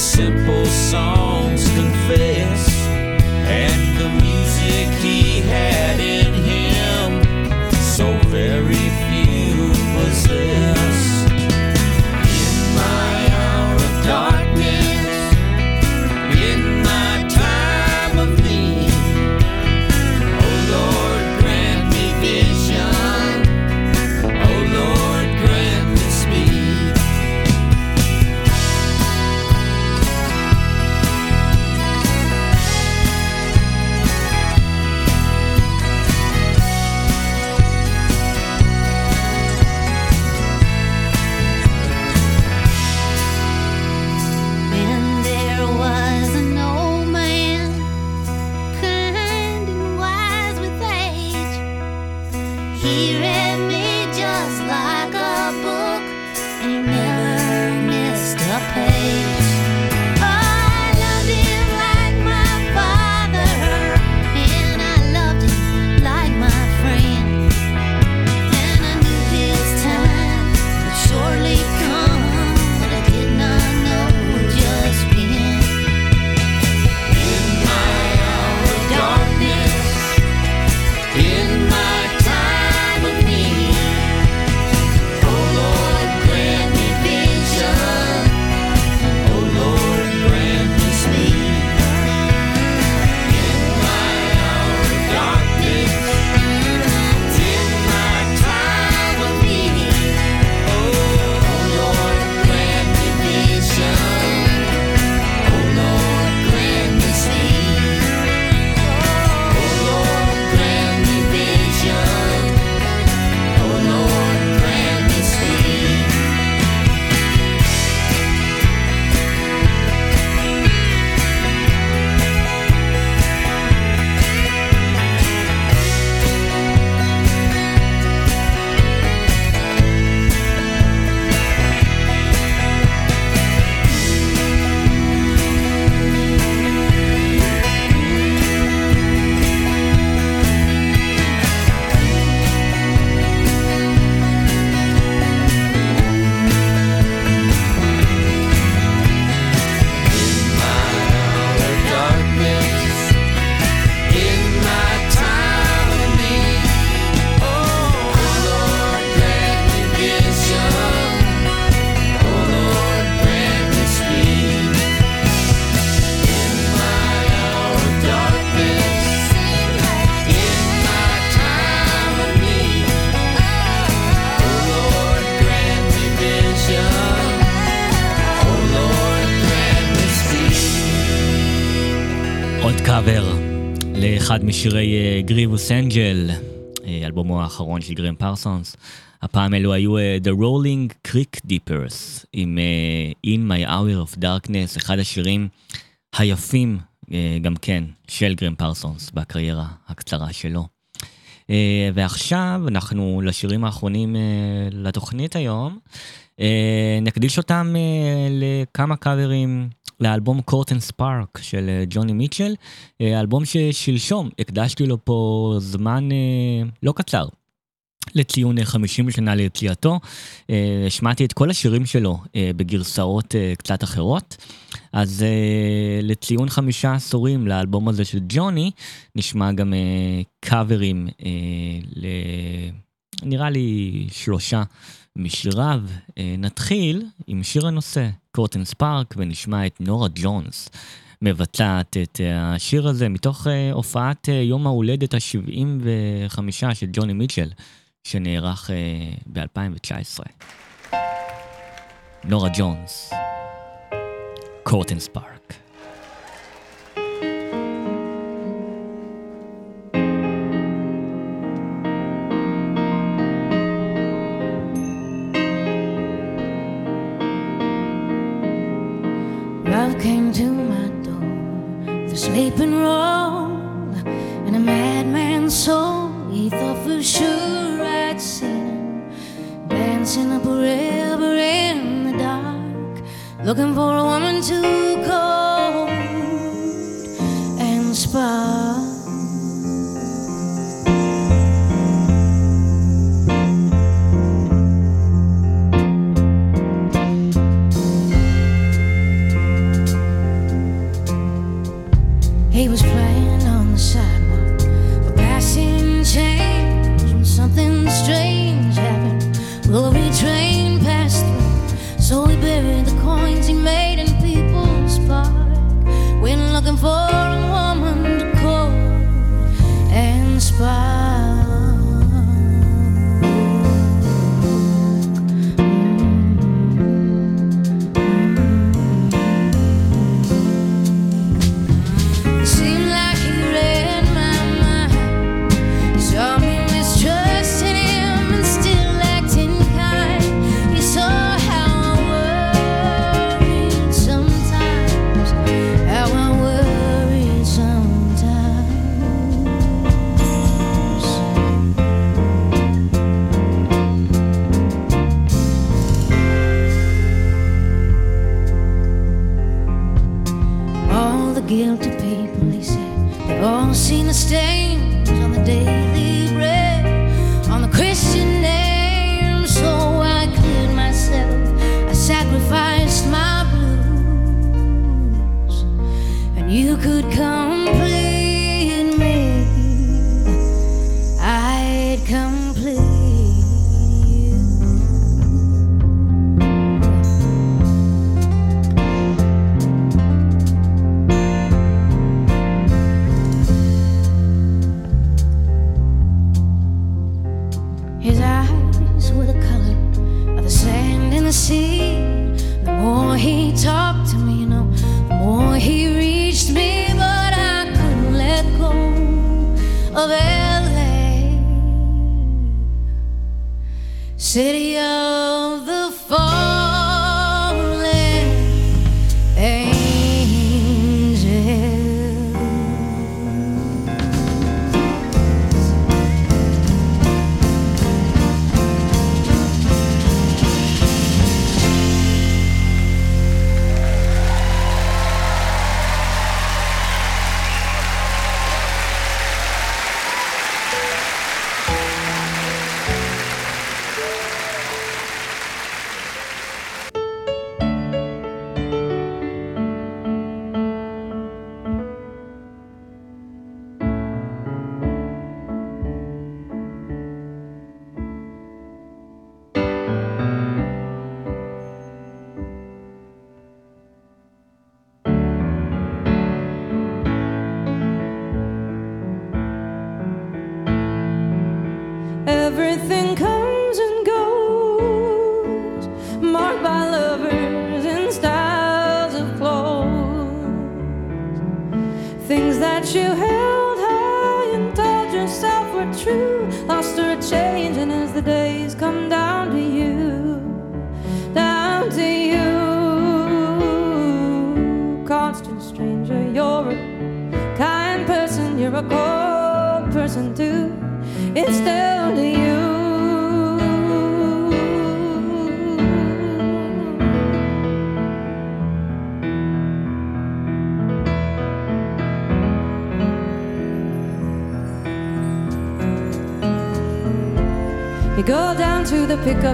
simple songs confess, and the music he had in. לאחד משירי גריבוס אנג'ל, אלבומו האחרון של גרם פרסונס. הפעם אלו היו אה, The Rolling Creek Deepers עם אה, In My Hour of Darkness, אחד השירים היפים אה, גם כן של גרם פרסונס בקריירה הקצרה שלו. אה, ועכשיו אנחנו לשירים האחרונים אה, לתוכנית היום. אה, נקדיש אותם אה, לכמה קאברים לאלבום קורטן ספארק של אה, ג'וני מיטשל, אה, אלבום ששלשום הקדשתי לו פה זמן אה, לא קצר. לציון אה, 50 שנה ליציאתו, השמעתי את כל השירים שלו בגרסאות קצת אחרות. אז לציון חמישה עשורים לאלבום הזה של ג'וני, נשמע גם קאברים אה. נראה לי שלושה משיריו. נתחיל עם שיר הנושא, קורטן ספארק, ונשמע את נורה ג'ונס. מבצעת את אה, השיר הזה מתוך אה, הופעת אה, יום ההולדת ה-75 של ג'וני מיטשל, שנערך ב-2019. נורה ג'ונס, קורטן ספארק. Sleeping roll, and a madman's soul. He thought for sure I'd seen him dancing up a river in the dark, looking for a woman to cold and spark. far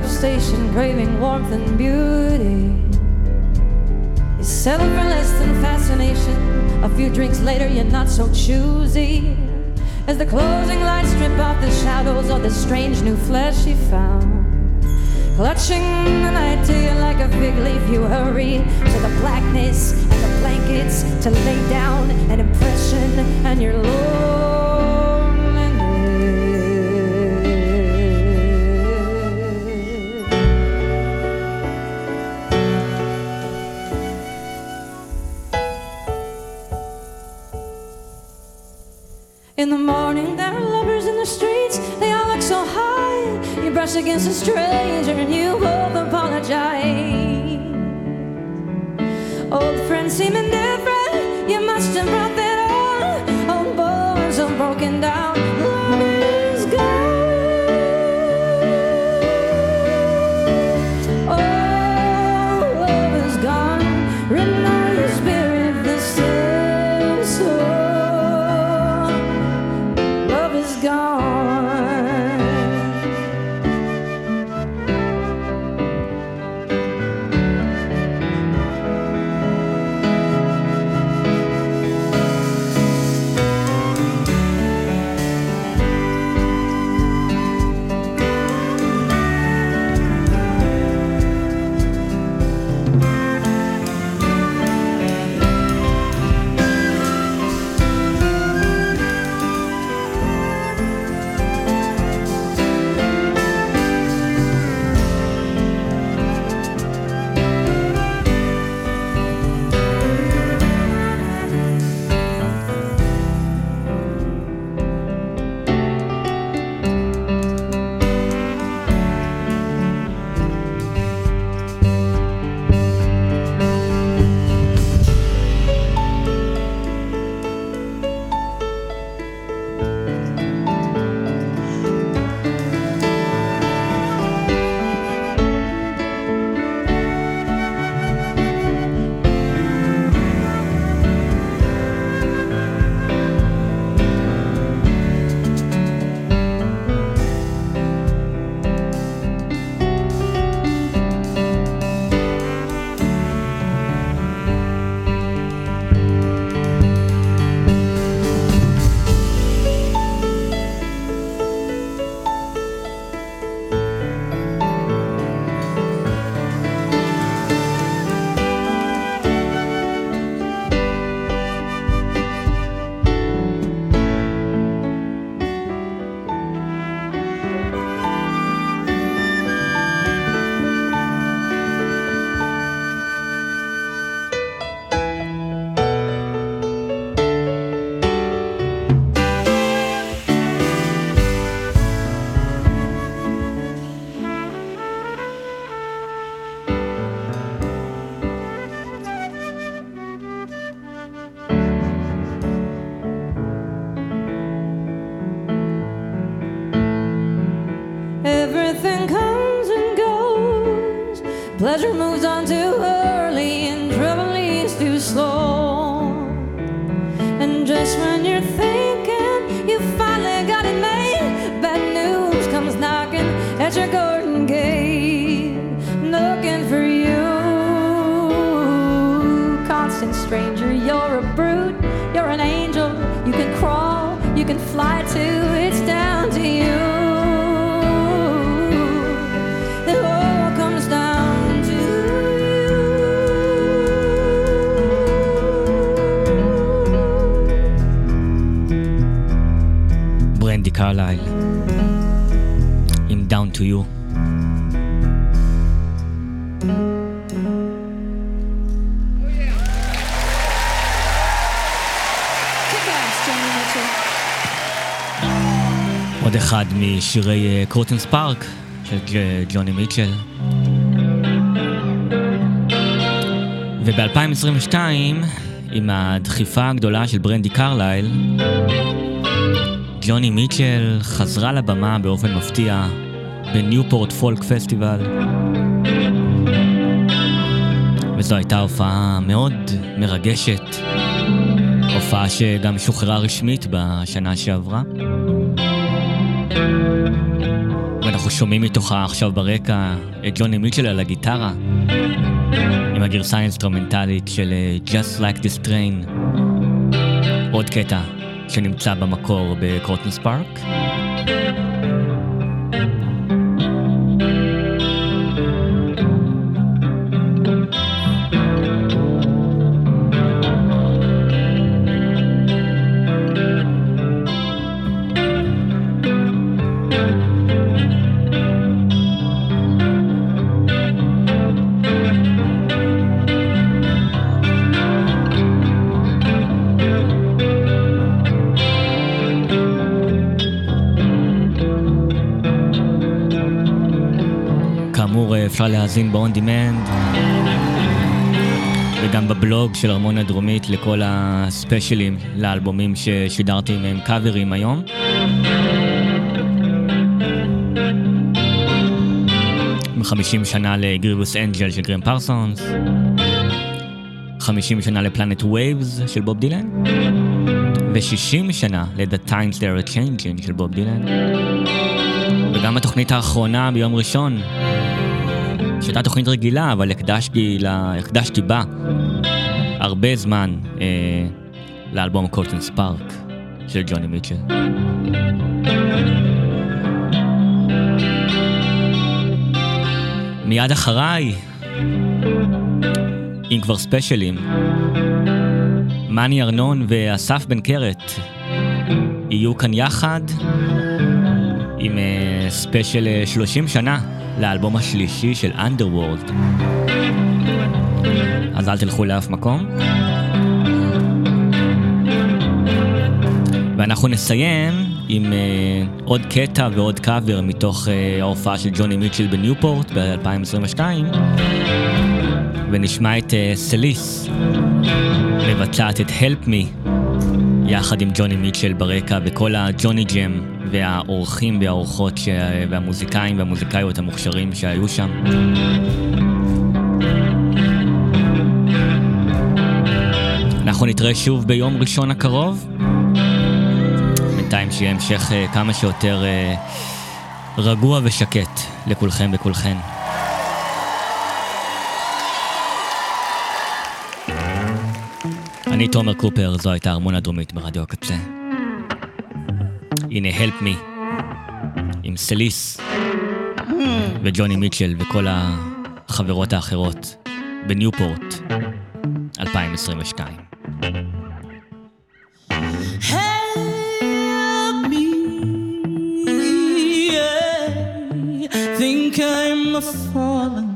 station, craving warmth and beauty. You settle for less than fascination. A few drinks later, you're not so choosy. As the closing lights strip off the shadows of the strange new flesh you found. Clutching the night to you like a fig leaf, you hurry to the blackness and the blankets to lay down an impression, and you're. against a stranger and you both apologize. Old friends seem משירי אה, קורטן פארק של ג'וני מיטשל. וב-2022, עם הדחיפה הגדולה של ברנדי קרלייל, ג'וני מיטשל חזרה לבמה באופן מפתיע בניופורט פולק פסטיבל. וזו הייתה הופעה מאוד מרגשת, הופעה שגם שוחררה רשמית בשנה שעברה. שומעים מתוכה עכשיו ברקע את ג'וני מיטשל על הגיטרה, עם הגרסה האינסטרומנטלית של אה, Just Like This Train. עוד קטע שנמצא במקור ב-Court and Spark. אפשר להאזין ב-on demand וגם בבלוג של ארמון הדרומית לכל הספיישלים לאלבומים ששידרתי מהם קאברים היום. ב-50 שנה ל Grievous Angel של גרם פרסונס, 50 שנה ל Planet Waves של בוב דילן, ו-60 שנה ל- The Times They Are A-Changin' של בוב דילן. וגם התוכנית האחרונה ביום ראשון, שהייתה תוכנית רגילה, אבל הקדשתי, לה, הקדשתי בה הרבה זמן אה, לאלבום קולטון ספארק של ג'וני מיטשל. מיד אחריי, אם כבר ספיישלים, מאני ארנון ואסף בן קרת יהיו כאן יחד עם אה, ספיישל אה, 30 שנה לאלבום השלישי של Underworld. אז אל תלכו לאף מקום. ואנחנו נסיים עם אה, עוד קטע ועוד קאבר מתוך אה, ההופעה של ג'וני מיטשל בניופורט ב-2022, ונשמע את אה, סליס מבצעת את Help Me יחד עם ג'וני מיטשל ברקע וכל הג'וני ג'ם והאורחים והאורחות ש... והמוזיקאים והמוזיקאיות המוכשרים שהיו שם. אנחנו נתראה שוב ביום ראשון הקרוב. בינתיים שיהיה המשך אה, כמה שיותר אה, רגוע ושקט לכולכם וכולכן. אני תומר קופר, זו הייתה ארמון הדרומית ברדיו הקצה. הנה, Help Me, עם סליס וג'וני מיטשל וכל החברות האחרות בניופורט 2022. Help me, yeah. Think I'm a fallen.